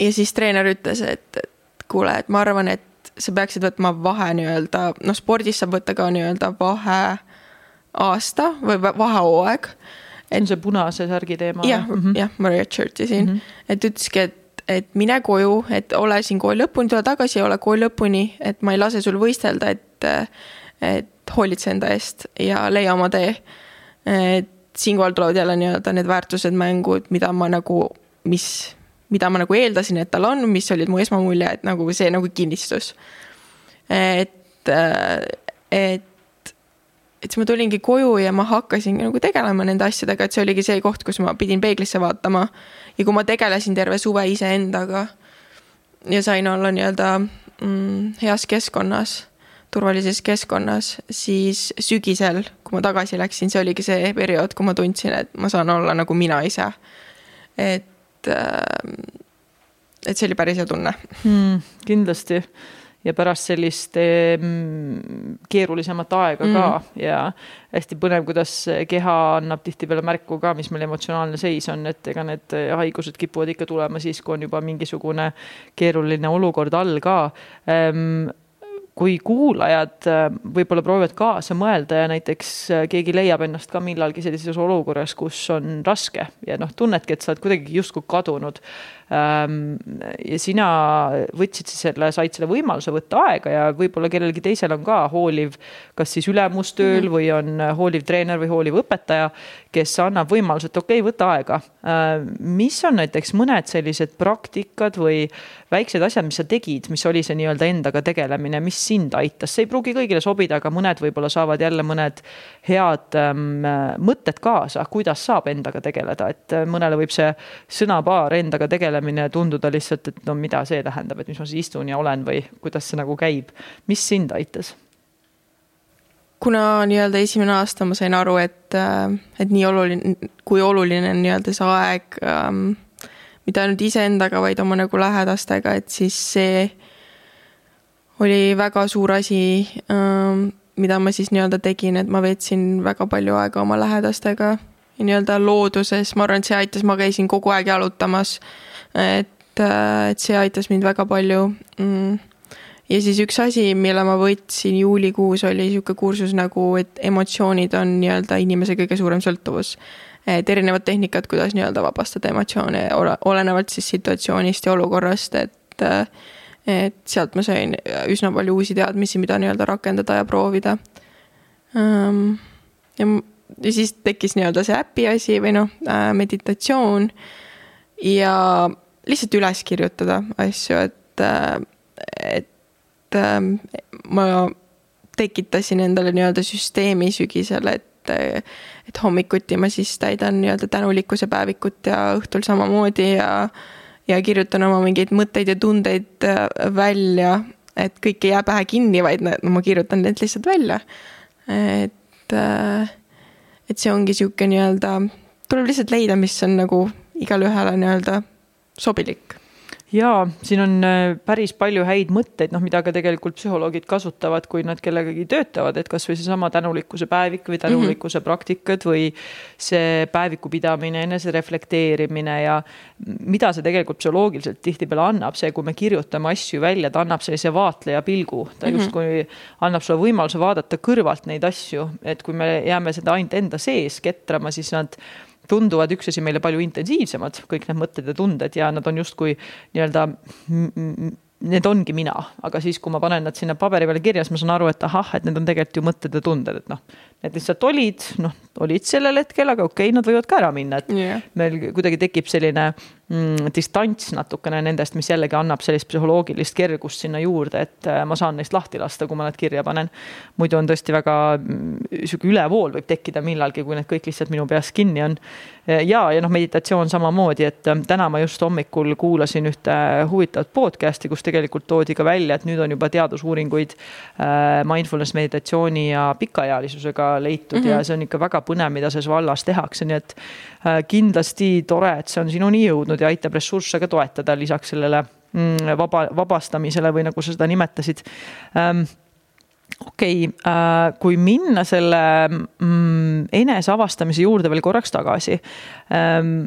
ja siis treener ütles, et, et kuule, et ma arvan, et sa peaksid võtma vahe nii-öelda, noh, spordis saab võtta ka nii-öelda vahe aasta või vahehooaeg. on see punase särgi teema? jah jah, Maria Churchi siin mm, -hmm. et ütleski, et, et mine koju, et ole siin kooli lõpuni, tule tagasi ja ole kooli lõpuni, et ma ei lase sul võistelda, et, et hoolitse enda eest ja leia oma tee. et siinkohal tulevad jälle nii-öelda need väärtused mängu, et mida ma nagu, mis mida ma nagu eeldasin, et tal on, mis olid mu esmamulje, et nagu see nagu kinnistus. et, et, et siis ma tulingi koju ja ma hakkasin nagu tegelema nende asjadega, et see oligi see koht, kus ma pidin peeglisse vaatama. ja kui ma tegelesin terve suve iseendaga ja sain olla nii-öelda mm, heas keskkonnas, turvalises keskkonnas, siis sügisel, kui ma tagasi läksin, see oligi see periood, kui ma tundsin, et ma saan olla nagu mina ise. et et, äh, et see oli päris hea tunne hmm,. kindlasti ja pärast sellist mm, keerulisemat aega mm. ka mhm. ja hästi põnev, kuidas keha annab tihtipeale märku ka, mis meil emotsionaalne seis on, et ega need haigused kipuvad ikka tulema siis, kui on juba mingisugune keeruline olukord all ka ehm, kui kuulajad äh, võib-olla proovivad kaasa mõelda ja näiteks äh, keegi leiab ennast ka millalgi sellises olukorras, kus on raske ja noh, tunnedki, et sa oled kuidagi justkui kadunud ja sina võtsid siis selle, said selle võimaluse võtta aega ja võib-olla kellelgi teisel on ka hooliv, kas siis ülemus tööl mhm. või on hooliv treener või hooliv õpetaja, kes annab võimaluse, et okei okay,, võta aega. Ehm, mis on näiteks mõned sellised praktikad või väiksed asjad, mis sa tegid, mis oli see nii-öelda endaga tegelemine, mis sind aitas, see ei pruugi kõigile sobida, aga mõned võib-olla saavad jälle mõned head ähm, mõtted kaasa, kuidas saab endaga tegeleda, et mõnele võib see sõnapaar endaga tegelemine olemine tunduda lihtsalt, et no mida see tähendab, et mis ma siis istun ja olen või kuidas see nagu käib. mis sind aitas? kuna nii-öelda esimene aasta ma sain aru, et, äh, et nii oluline, kui oluline on nii-öelda see aeg ähm,, mitte ainult iseendaga, vaid oma nagu lähedastega, et siis see oli väga suur asi ähm,, mida ma siis nii-öelda tegin, et ma veetsin väga palju aega oma lähedastega nii-öelda looduses, ma arvan, et see aitas, ma käisin kogu aeg jalutamas äh, et, äh, et see aitas mind väga palju mm. ja siis üks asi, mille ma võtsin juulikuus, oli niisugune kursus nagu, et emotsioonid on nii-öelda inimese kõige suurem sõltuvus. et erinevad tehnikad, kuidas nii-öelda vabastada emotsioone, olenevalt siis situatsioonist ja olukorrast, et äh, et sealt ma sain üsna palju uusi teadmisi, mida nii-öelda rakendada ja proovida. Ähm, ja, siis tekkis nii-öelda see äpi asi või noh, äh, meditatsioon ja lihtsalt üles kirjutada asju, et, et ma tekitasin endale nii-öelda süsteemi sügisel, et, et hommikuti ma siis täidan nii-öelda tänulikkuse päevikut ja õhtul samamoodi ja, ja kirjutan oma mingeid mõtteid ja tundeid välja, et kõik ei jää pähe kinni, vaid ma kirjutan need lihtsalt välja. et, et see ongi sihuke nii-öelda, tuleb lihtsalt leida, mis on nagu igale ühele nii-öelda sobilik jaa, siin on äh, päris palju häid mõtteid, noh, mida ka tegelikult psühholoogid kasutavad, kui nad kellegagi töötavad, et kasvõi seesama tänulikkuse päevik või tänulikkuse mm -hmm. praktikad või see päeviku pidamine, enesereflekteerimine ja mida see tegelikult psühholoogiliselt tihtipeale annab, see, kui me kirjutame asju välja, ta annab sellise vaatleja pilgu, ta mm -hmm. justkui annab sulle võimaluse vaadata kõrvalt neid asju, et kui me jääme seda ainult enda sees ketrama, siis nad tunduvad üksteise meile palju intensiivsemad, kõik need mõtted ja tunded ja nad on justkui nii-öelda need ongi mina, aga siis, kui ma panen nad sinna paberi peale kirja, siis ma saan aru, et ahah, et need on tegelikult ju mõtted ja tunded, et noh, need lihtsalt olid, noh, olid sellel hetkel, aga okei okay,, nad võivad ka ära minna, et yeah. meil kuidagi tekib selline mm, distants natukene nendest, mis jällegi annab sellist psühholoogilist kergust sinna juurde, et äh, ma saan neist lahti lasta, kui ma nad kirja panen. muidu on tõesti väga mm, sihuke ülevool võib tekkida millalgi, kui need kõik lihtsalt minu peas kinni on ja, ja noh, meditatsioon samamoodi, et ähm, täna ma just hommikul kuulasin ühte huvitavat podcast'i, kus tegelikult toodi ka välja, et nüüd on juba teadusuuringuid äh, mindfulness meditatsiooni ja pikaealisusega leitud mm -hmm. ja mhm. see on ikka väga põnev, mida selles vallas tehakse, nii et äh, kindlasti tore, et see on sinuni jõudnud ja aitab ressursse ka toetada lisaks sellele mm, vaba, vabastamisele või nagu sa seda nimetasid ähm, okei okay,, äh, kui minna selle mm, eneseavastamise juurde veel korraks tagasi ähm,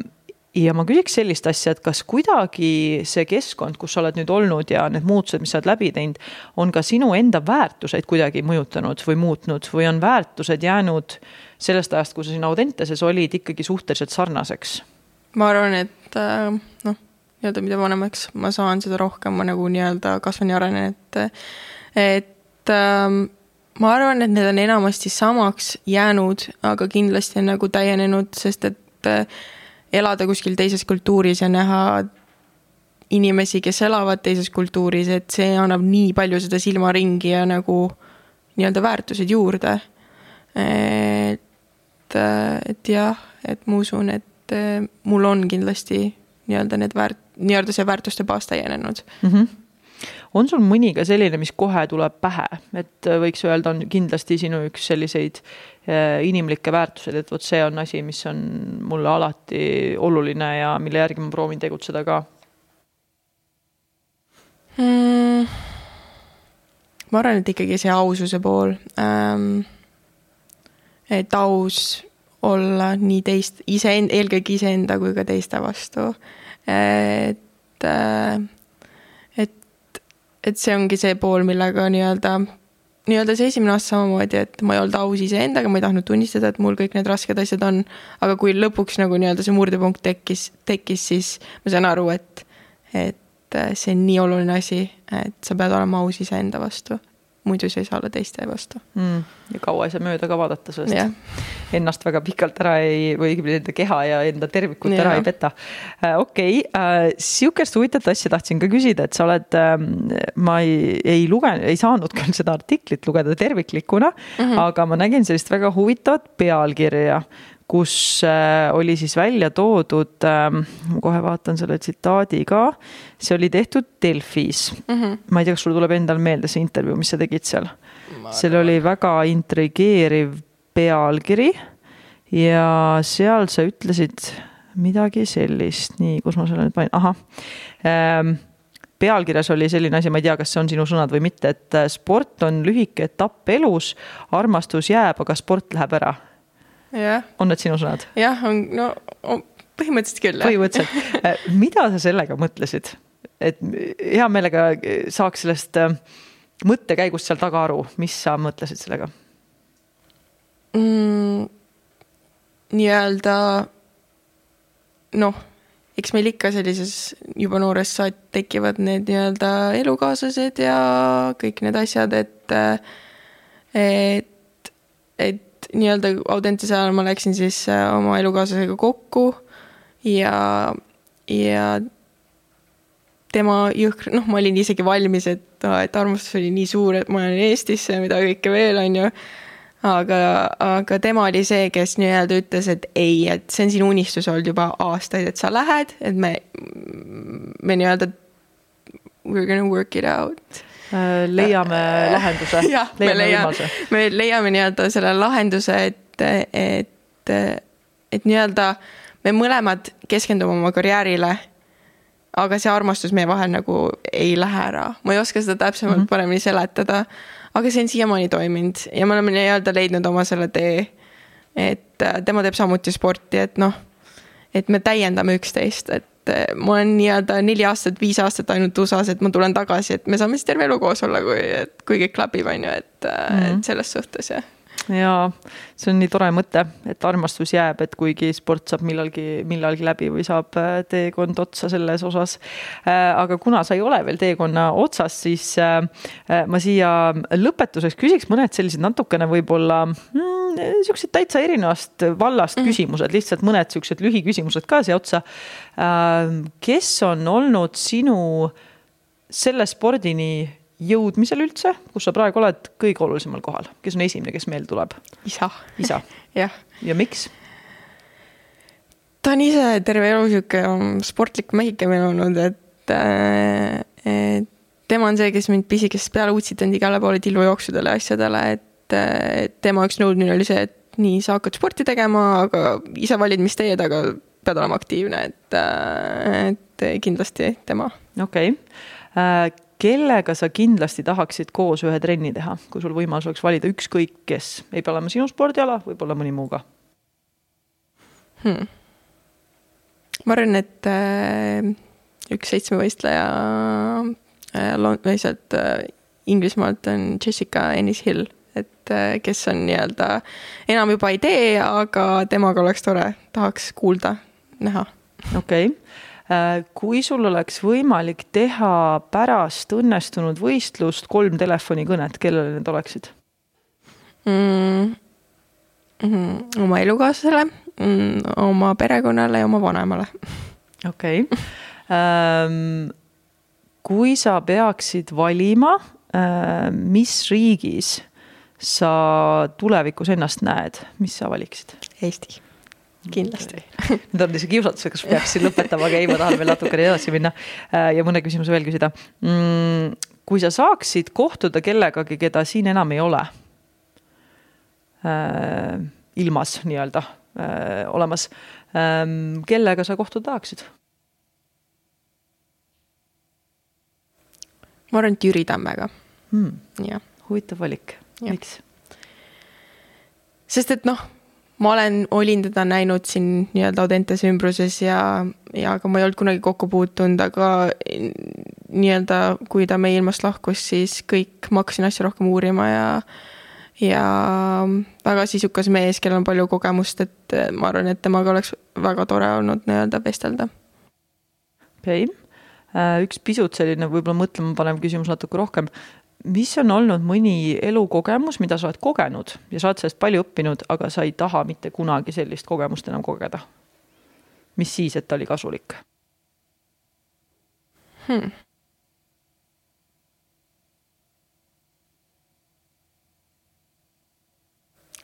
ja ma küsiks sellist asja, et kas kuidagi see keskkond, kus sa oled nüüd olnud ja need muutused, mis sa oled läbi teinud, on ka sinu enda väärtuseid kuidagi mõjutanud või muutnud või on väärtused jäänud sellest ajast, kui sa siin Audenteses olid, ikkagi suhteliselt sarnaseks? ma arvan, et äh, noh, nii-öelda mida vanemaks ma saan, seda rohkem ma nagu nii-öelda kasvan ja arenen, et, et ähm, ma arvan, et need on enamasti samaks jäänud, aga kindlasti on nagu täienenud, sest et äh, elada kuskil teises kultuuris ja näha inimesi, kes elavad teises kultuuris, et see annab nii palju seda silmaringi ja nagu nii-öelda väärtuseid juurde. et, et jah, et ma usun, et äh, mul on kindlasti nii-öelda need väärt-, nii-öelda see väärtuste baas täienenud mm. -hmm on sul mõni ka selline, mis kohe tuleb pähe, et äh, võiks öelda, on kindlasti sinu üks selliseid äh, inimlikke väärtuseid, et vot see on asi, mis on mulle alati oluline ja mille järgi ma proovin tegutseda ka mm.? ma arvan, et ikkagi see aususe pool ähm,. et aus olla nii teist, iseend-, eelkõige iseenda kui ka teiste vastu. et, äh, et, see ongi see pool, millega nii-öelda, nii-öelda see esimene aasta samamoodi, et ma ei olnud aus iseendaga, ma ei tahtnud tunnistada, et mul kõik need rasked asjad on. aga kui lõpuks nagu nii-öelda see murdepunkt tekkis, tekkis, siis ma sain aru, et, et äh, see on nii oluline asi, et sa pead olema aus iseenda vastu muidu sa ei saa olla teiste vastu mm,. ja kaua ei saa mööda ka vaadata sellest yeah.. ennast väga pikalt ära ei, või õigemini enda keha ja enda tervikut yeah. ära ei peta äh,. okei okay, äh,, sihukest huvitavat asja tahtsin ka küsida, et sa oled äh,, ma ei, ei lugenud, ei saanud küll seda artiklit lugeda terviklikuna mm, -hmm. aga ma nägin sellist väga huvitavat pealkirja kus äh, oli siis välja toodud, ähm, kohe vaatan selle tsitaadi ka, see oli tehtud Delfis mm. -hmm. ma ei tea, kas sul tuleb endal meelde see intervjuu, mis sa tegid seal? seal oli väga intrigeeriv pealkiri ja seal sa ütlesid midagi sellist, nii, kus ma selle nüüd panin, ahah ähm, pealkirjas oli selline asi, ma ei tea, kas see on sinu sõnad või mitte, et äh, sport on lühike etapp elus, armastus jääb, aga sport läheb ära on need sinu sõnad? jah, on, no on, põhimõtteliselt küll. põhimõtteliselt, äh, mida sa sellega mõtlesid? et hea meelega saaks sellest äh, mõttekäigust seal taga aru, mis sa mõtlesid sellega mm,? nii-öelda noh, eks meil ikka sellises juba noorest saati tekivad need nii-öelda elukaaslased ja kõik need asjad, et et, et nii-öelda Audentese ajal ma läksin siis äh, oma elukaaslasega kokku ja, ja tema jõhkr, noh, ma olin isegi valmis, et, et armastus oli nii suur, et ma olen Eestisse ja mida kõike veel, on ju. aga, aga tema oli see, kes nii-öelda ütles, et ei, et see on sinu unistus olnud juba aastaid, et sa lähed, et me, me nii-öelda we are gonna work it out leiame lahenduse. jah, me leiame, me leiame nii-öelda selle lahenduse, et, et, et nii-öelda me mõlemad keskendume oma karjäärile. aga see armastus meie vahel nagu ei lähe ära, ma ei oska seda täpsemalt mm -hmm. paremini seletada. aga see on siiamaani toiminud ja me oleme nii-öelda leidnud oma selle tee. et äh, tema teeb samuti sporti, et noh, et me täiendame üksteist, et et eh, ma olen nii-öelda neli aastat, viis aastat ainult USA-s, et ma tulen tagasi, et me saame siis terve elu koos olla, kui, et kui kõik klapib, on ju, et mm, -hmm. et selles suhtes jah ja see on nii tore mõte, et armastus jääb, et kuigi sport saab millalgi, millalgi läbi või saab äh, teekond otsa selles osas. Äh, aga kuna sa ei ole veel teekonna otsas, siis äh, ma siia lõpetuseks küsiks mõned sellised natukene võib-olla mm, siuksed täitsa erinevast vallast mm -hmm. küsimused, lihtsalt mõned siuksed lühiküsimused ka siia otsa. kes on olnud sinu selle spordini jõudmisel üldse, kus sa praegu oled kõige olulisemal kohal, kes on esimene, kes meelde tuleb? isa. isa jah. ja miks? ta on ise terve elu sihuke sportlik mehike meil olnud, et, äh, et tema on see, kes mind pisikesest peale utsitanud igale poole tillujooksudele ja asjadele, et, et tema üks nõudmine oli see, et nii, sa hakkad sporti tegema, aga ise valid, mis teed, aga pead olema aktiivne, et, äh, et kindlasti tema. okei okay kellega sa kindlasti tahaksid koos ühe trenni teha, kui sul võimalus oleks valida ükskõik kes, ei pea olema sinu spordiala, võib-olla mõni muu ka hmm.? ma arvan, et äh, üks seitsmevõistleja äh, lihtsalt äh, Inglismaalt on Jessica Ennis-Hill, et äh, kes on nii-öelda enam juba ei tee, aga temaga oleks tore, tahaks kuulda, näha. okei okay kui sul oleks võimalik teha pärast õnnestunud võistlust kolm telefonikõnet, kellele need oleksid mm,? Mm, oma elukaaslasele mm,, oma perekonnale ja oma vanemale. okei okay. ähm,. kui sa peaksid valima äh,, mis riigis sa tulevikus ennast näed, mis sa valiksid? Eesti kindlasti. Nüüd on see kiusatus, kas peaks siin lõpetama, aga ei, ma tahan veel natukene edasi minna. Äh, ja mõne küsimuse veel küsida. Mm, kui sa saaksid kohtuda kellegagi, keda siin enam ei ole, äh, ilmas nii-öelda äh, olemas, ähm, kellega sa kohtuda tahaksid? ma arvan, et Jüri Tammega. Hmm.. huvitav valik, miks? sest et noh, ma olen, olin teda näinud siin nii-öelda Audentese ümbruses ja, ja aga ma ei olnud kunagi kokku puutunud, aga nii-öelda kui ta meie ilmast lahkus, siis kõik, ma hakkasin asju rohkem uurima ja ja väga sisukas mees, kellel on palju kogemust, et ma arvan, et temaga oleks väga tore olnud nii-öelda vestelda. okei okay., äh, üks pisut selline võib-olla mõtlema panev küsimus natuke rohkem mis on olnud mõni elukogemus, mida sa oled kogenud ja sa oled sellest palju õppinud, aga sa ei taha mitte kunagi sellist kogemust enam kogeda? mis siis, et ta oli kasulik hmm.?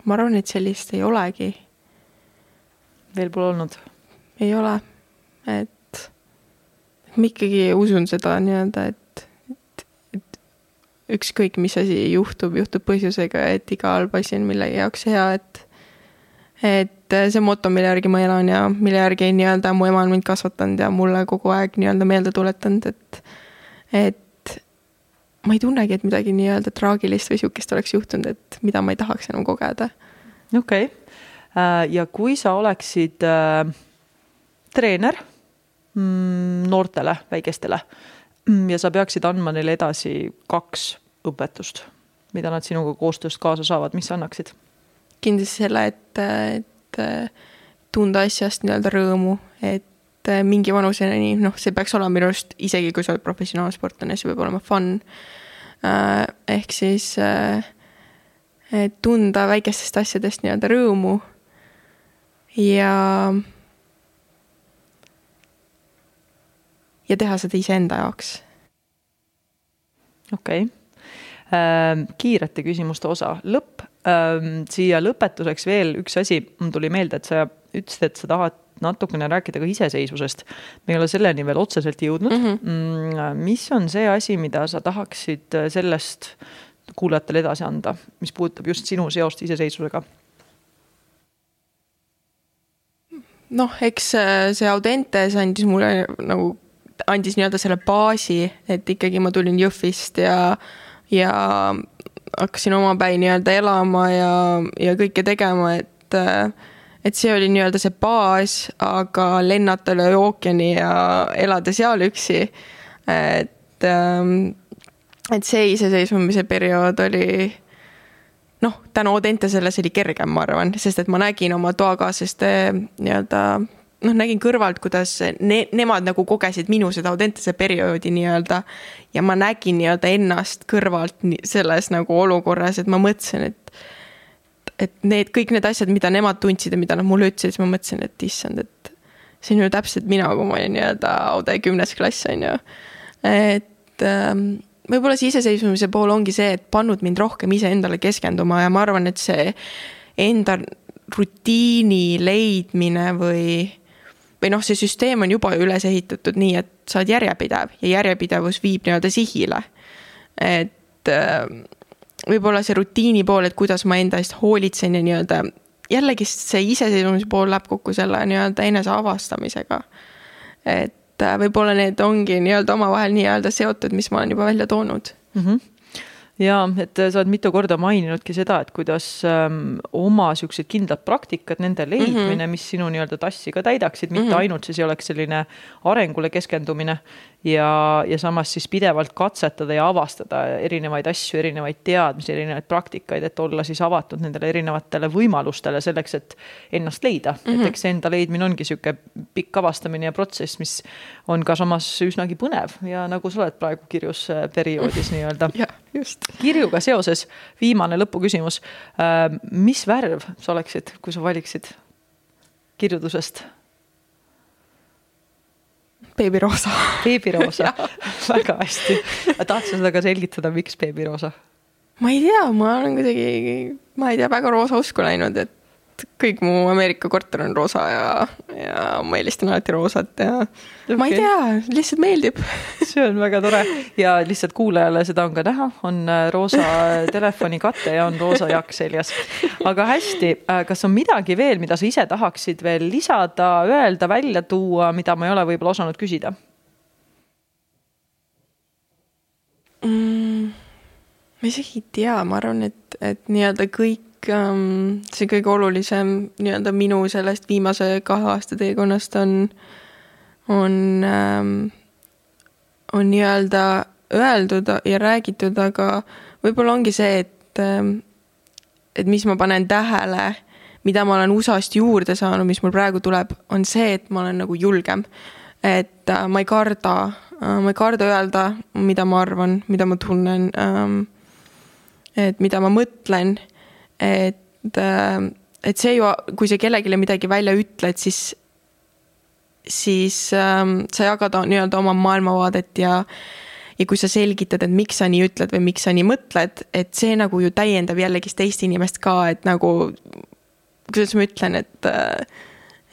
ma arvan, et sellist ei olegi. veel pole olnud? ei ole, et ma ikkagi usun seda nii-öelda, et ükskõik, mis asi juhtub, juhtub põhjusega, et iga halb asi on millegi jaoks hea, et et see moto, mille järgi ma elan ja mille järgi nii-öelda mu ema on mind kasvatanud ja mulle kogu aeg nii-öelda meelde tuletanud, et et ma ei tunnegi, et midagi nii-öelda traagilist või sihukest oleks juhtunud, et mida ma ei tahaks enam kogeda. okei okay., äh, ja kui sa oleksid äh, treener mm, noortele, väikestele ja sa peaksid andma neile edasi kaks õpetust, mida nad sinuga koostööst kaasa saavad, mis sa annaksid? kindlasti selle, et, et tunda asjast nii-öelda rõõmu, et mingi vanuseni, noh, see peaks olema minu arust, isegi kui sa oled professionaalsportlane, see peab olema fun. ehk siis tunda väikestest asjadest nii-öelda rõõmu ja ja teha seda iseenda jaoks. okei okay. ähm,, kiirete küsimuste osa, lõpp ähm,. siia lõpetuseks veel üks asi, mul tuli meelde, et sa ütlesid, et sa tahad natukene rääkida ka iseseisvusest. me ei ole selleni veel otseselt jõudnud mhm. mm. -hmm. mis on see asi, mida sa tahaksid sellest kuulajatele edasi anda, mis puudutab just sinu seost iseseisvusega? noh, eks äh, see Audentes andis mulle nagu andis nii-öelda selle baasi, et ikkagi ma tulin Jõhvist ja, ja hakkasin omapäi nii-öelda elama ja, ja kõike tegema, et, et see oli nii-öelda see baas, aga lennata üle ookeani ja elada seal üksi, et, et see iseseisvumise periood oli noh, tänu Audentesele see oli kergem, ma arvan, sest et ma nägin oma toakaaslaste nii-öelda noh, nägin kõrvalt, kuidas ne, nemad nagu kogesid minu seda Audentese perioodi nii-öelda. ja ma nägin nii-öelda ennast kõrvalt selles nagu olukorras, et ma mõtlesin, et. et need kõik need asjad, mida nemad tundsid ja mida nad mulle ütlesid, siis ma mõtlesin, et issand, et. see on ju täpselt mina, kui ma olin nii-öelda Aude kümnes klass on ju, et ähm, võib-olla see iseseisvumise pool ongi see, et pannud mind rohkem iseendale keskenduma ja ma arvan, et see enda rutiini leidmine või või noh, see süsteem on juba üles ehitatud nii, et sa oled järjepidev ja järjepidevus viib nii-öelda sihile. et äh, võib-olla see rutiini pool, et kuidas ma enda eest hoolitsen ja nii-öelda jällegi see iseseisvumise pool läheb kokku selle nii-öelda enese avastamisega. et äh, võib-olla need ongi nii-öelda omavahel nii-öelda seotud, mis ma olen juba välja toonud mm. -hmm ja et sa oled mitu korda maininudki seda, et kuidas ähm, oma siuksed kindlad praktikad, nende leidmine mm, -hmm. mis sinu nii-öelda tassi ka täidaksid, mitte mm -hmm. ainult siis ei oleks selline arengule keskendumine ja, ja samas siis pidevalt katsetada ja avastada erinevaid asju, erinevaid teadmisi, erinevaid praktikaid, et olla siis avatud nendele erinevatele võimalustele selleks, et ennast leida mm. -hmm. et eks see enda leidmine ongi sihuke pikk avastamine ja protsess, mis on ka samas üsnagi põnev ja nagu sa oled praegu kirjus äh, perioodis nii-öelda. jah, just. kirjuga seoses viimane lõpuküsimus. Äh, mis värv sa oleksid, kui sa valiksid kirjudusest beebiroosa. beebiroosa väga hästi. tahad sa seda ka selgitada, miks beebiroosa? ma ei tea, ma olen kuidagi, ma ei tea, väga roosa usku läinud, et kõik mu Ameerika korter on roosa ja, ja ma eelistan alati roosat ja okay. ma ei tea, lihtsalt meeldib. see on väga tore ja lihtsalt kuulajale seda on ka näha, on äh, roosa telefonikate ja on roosa jakk seljas. aga hästi, äh, kas on midagi veel, mida sa ise tahaksid veel lisada, öelda, välja tuua, mida ma ei ole võib-olla osanud küsida mm.? ma isegi ei tea, ma arvan, et, et nii-öelda kõik ähm, see kõige olulisem nii-öelda minu sellest viimase kahe aasta teekonnast on, on ähm,, on nii-öelda öeldud ja räägitud, aga võib-olla ongi see, et ähm,, et mis ma panen tähele, mida ma olen USA-st juurde saanud, mis mul praegu tuleb, on see, et ma olen nagu julgem. et äh, ma ei karda äh,, ma ei karda öelda, mida ma arvan, mida ma tunnen ähm,, et mida ma mõtlen, et äh,, et see ju, kui sa kellelegi midagi välja ütled, siis, siis ähm, sa jagad nii-öelda oma maailmavaadet ja ja kui sa selgitad, et miks sa nii ütled või miks sa nii mõtled, et see nagu ju täiendab jällegist teist inimest ka, et nagu kuidas ma ütlen, et,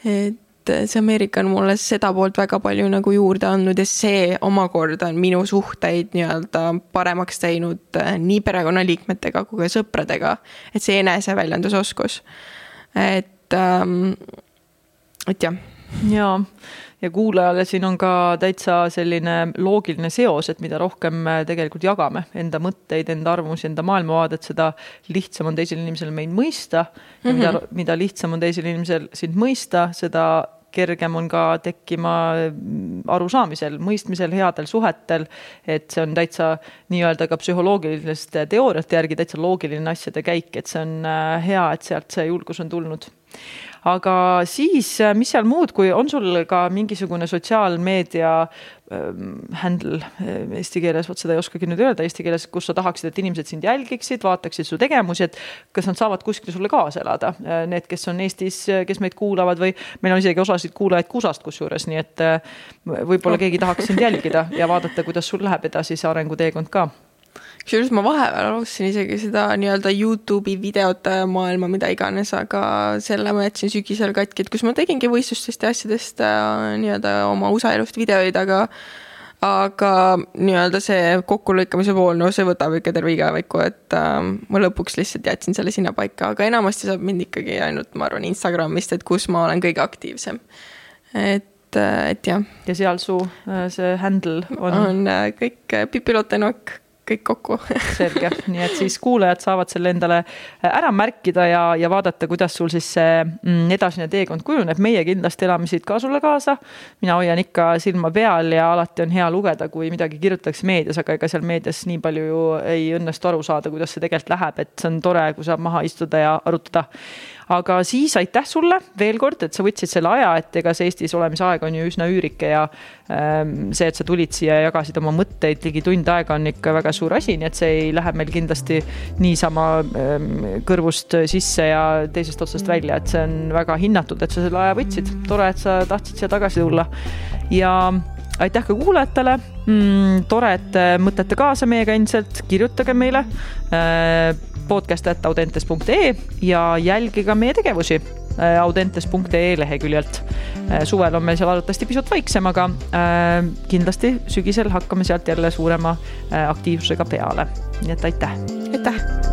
et see Ameerika on mulle seda poolt väga palju nagu juurde andnud ja see omakorda on minu suhteid nii-öelda paremaks teinud eh, nii perekonnaliikmetega kui ka sõpradega. et see eneseväljendusoskus, et ähm,, et jah. jaa ja kuulajale siin on ka täitsa selline loogiline seos, et mida rohkem tegelikult jagame enda mõtteid, enda arvamusi, enda maailmavaadet, seda lihtsam on teisel inimesel meid mõista ja mm -hmm. mida, mhm. mida lihtsam on teisel inimesel sind mõista, seda kergem on ka tekkima arusaamisel, mõistmisel, headel suhetel. et see on täitsa nii-öelda ka psühholoogiliste teooriate järgi täitsa loogiline asjade käik, et see on äh, hea, et sealt see julgus on tulnud aga siis, äh, mis seal muud, kui on sul ka mingisugune sotsiaalmeedia ähm, handle äh, eesti keeles, vot seda ei oskagi nüüd öelda eesti keeles, kus sa tahaksid, et inimesed sind jälgiksid, vaataksid su tegevusi, et kas nad saavad kuskil sulle kaasa elada, äh, need, kes on Eestis, kes meid kuulavad või meil on isegi osasid kuulajaid Kuusast kusjuures, nii et võib-olla keegi tahaks sind jälgida ja vaadata, kuidas sul läheb edasi see arenguteekond ka kusjuures ma vahepeal alustasin isegi seda nii-öelda Youtube'i videote maailma, mida iganes, aga selle ma jätsin sügisel katki, et kus ma tegingi võistlustest ja asjadest äh, nii-öelda oma USA elust videoid, aga aga nii-öelda see kokkulõikamise pool, no see võtab ikka terve igaviku, et äh, ma lõpuks lihtsalt jätsin selle sinnapaika, aga enamasti saab mind ikkagi ainult, ma arvan, Instagramist, et kus ma olen kõige aktiivsem. et äh, et jah. ja seal su äh, see handle on? on kõik Pipi Lottenokk kõik kokku selge, nii et siis kuulajad saavad selle endale äh, ära märkida ja, ja vaadata, kuidas sul siis see mm, edasine teekond kujuneb. meie kindlasti elame siit ka sulle kaasa. mina hoian ikka silma peal ja alati on hea lugeda, kui midagi kirjutatakse meedias, aga ega seal meedias nii palju ju ei õnnestu aru saada, kuidas see tegelikult läheb, et see on tore, kui saab maha istuda ja arutada aga siis aitäh sulle veel kord, et sa võtsid selle aja, et ega see Eestis olemise aeg on ju üsna üürike ja ähm, see, et sa tulid siia ja jagasid oma mõtteid ligi tund aega on ikka väga suur asi, nii et see ei lähe meil kindlasti niisama ähm, kõrvust sisse ja teisest otsast välja, et see on väga hinnatud, et sa selle aja võtsid. tore, et sa tahtsid siia tagasi tulla ja aitäh ka kuulajatele mm,. tore, et mõtlete kaasa meiega endiselt, kirjutage meile äh, podcast.audentes.ee ja jälgige meie tegevusi äh, audentes.ee leheküljelt. Äh, suvel on meil seal arvatavasti pisut vaiksem, aga äh, kindlasti sügisel hakkame sealt jälle suurema aktiivsusega peale. nii et aitäh. aitäh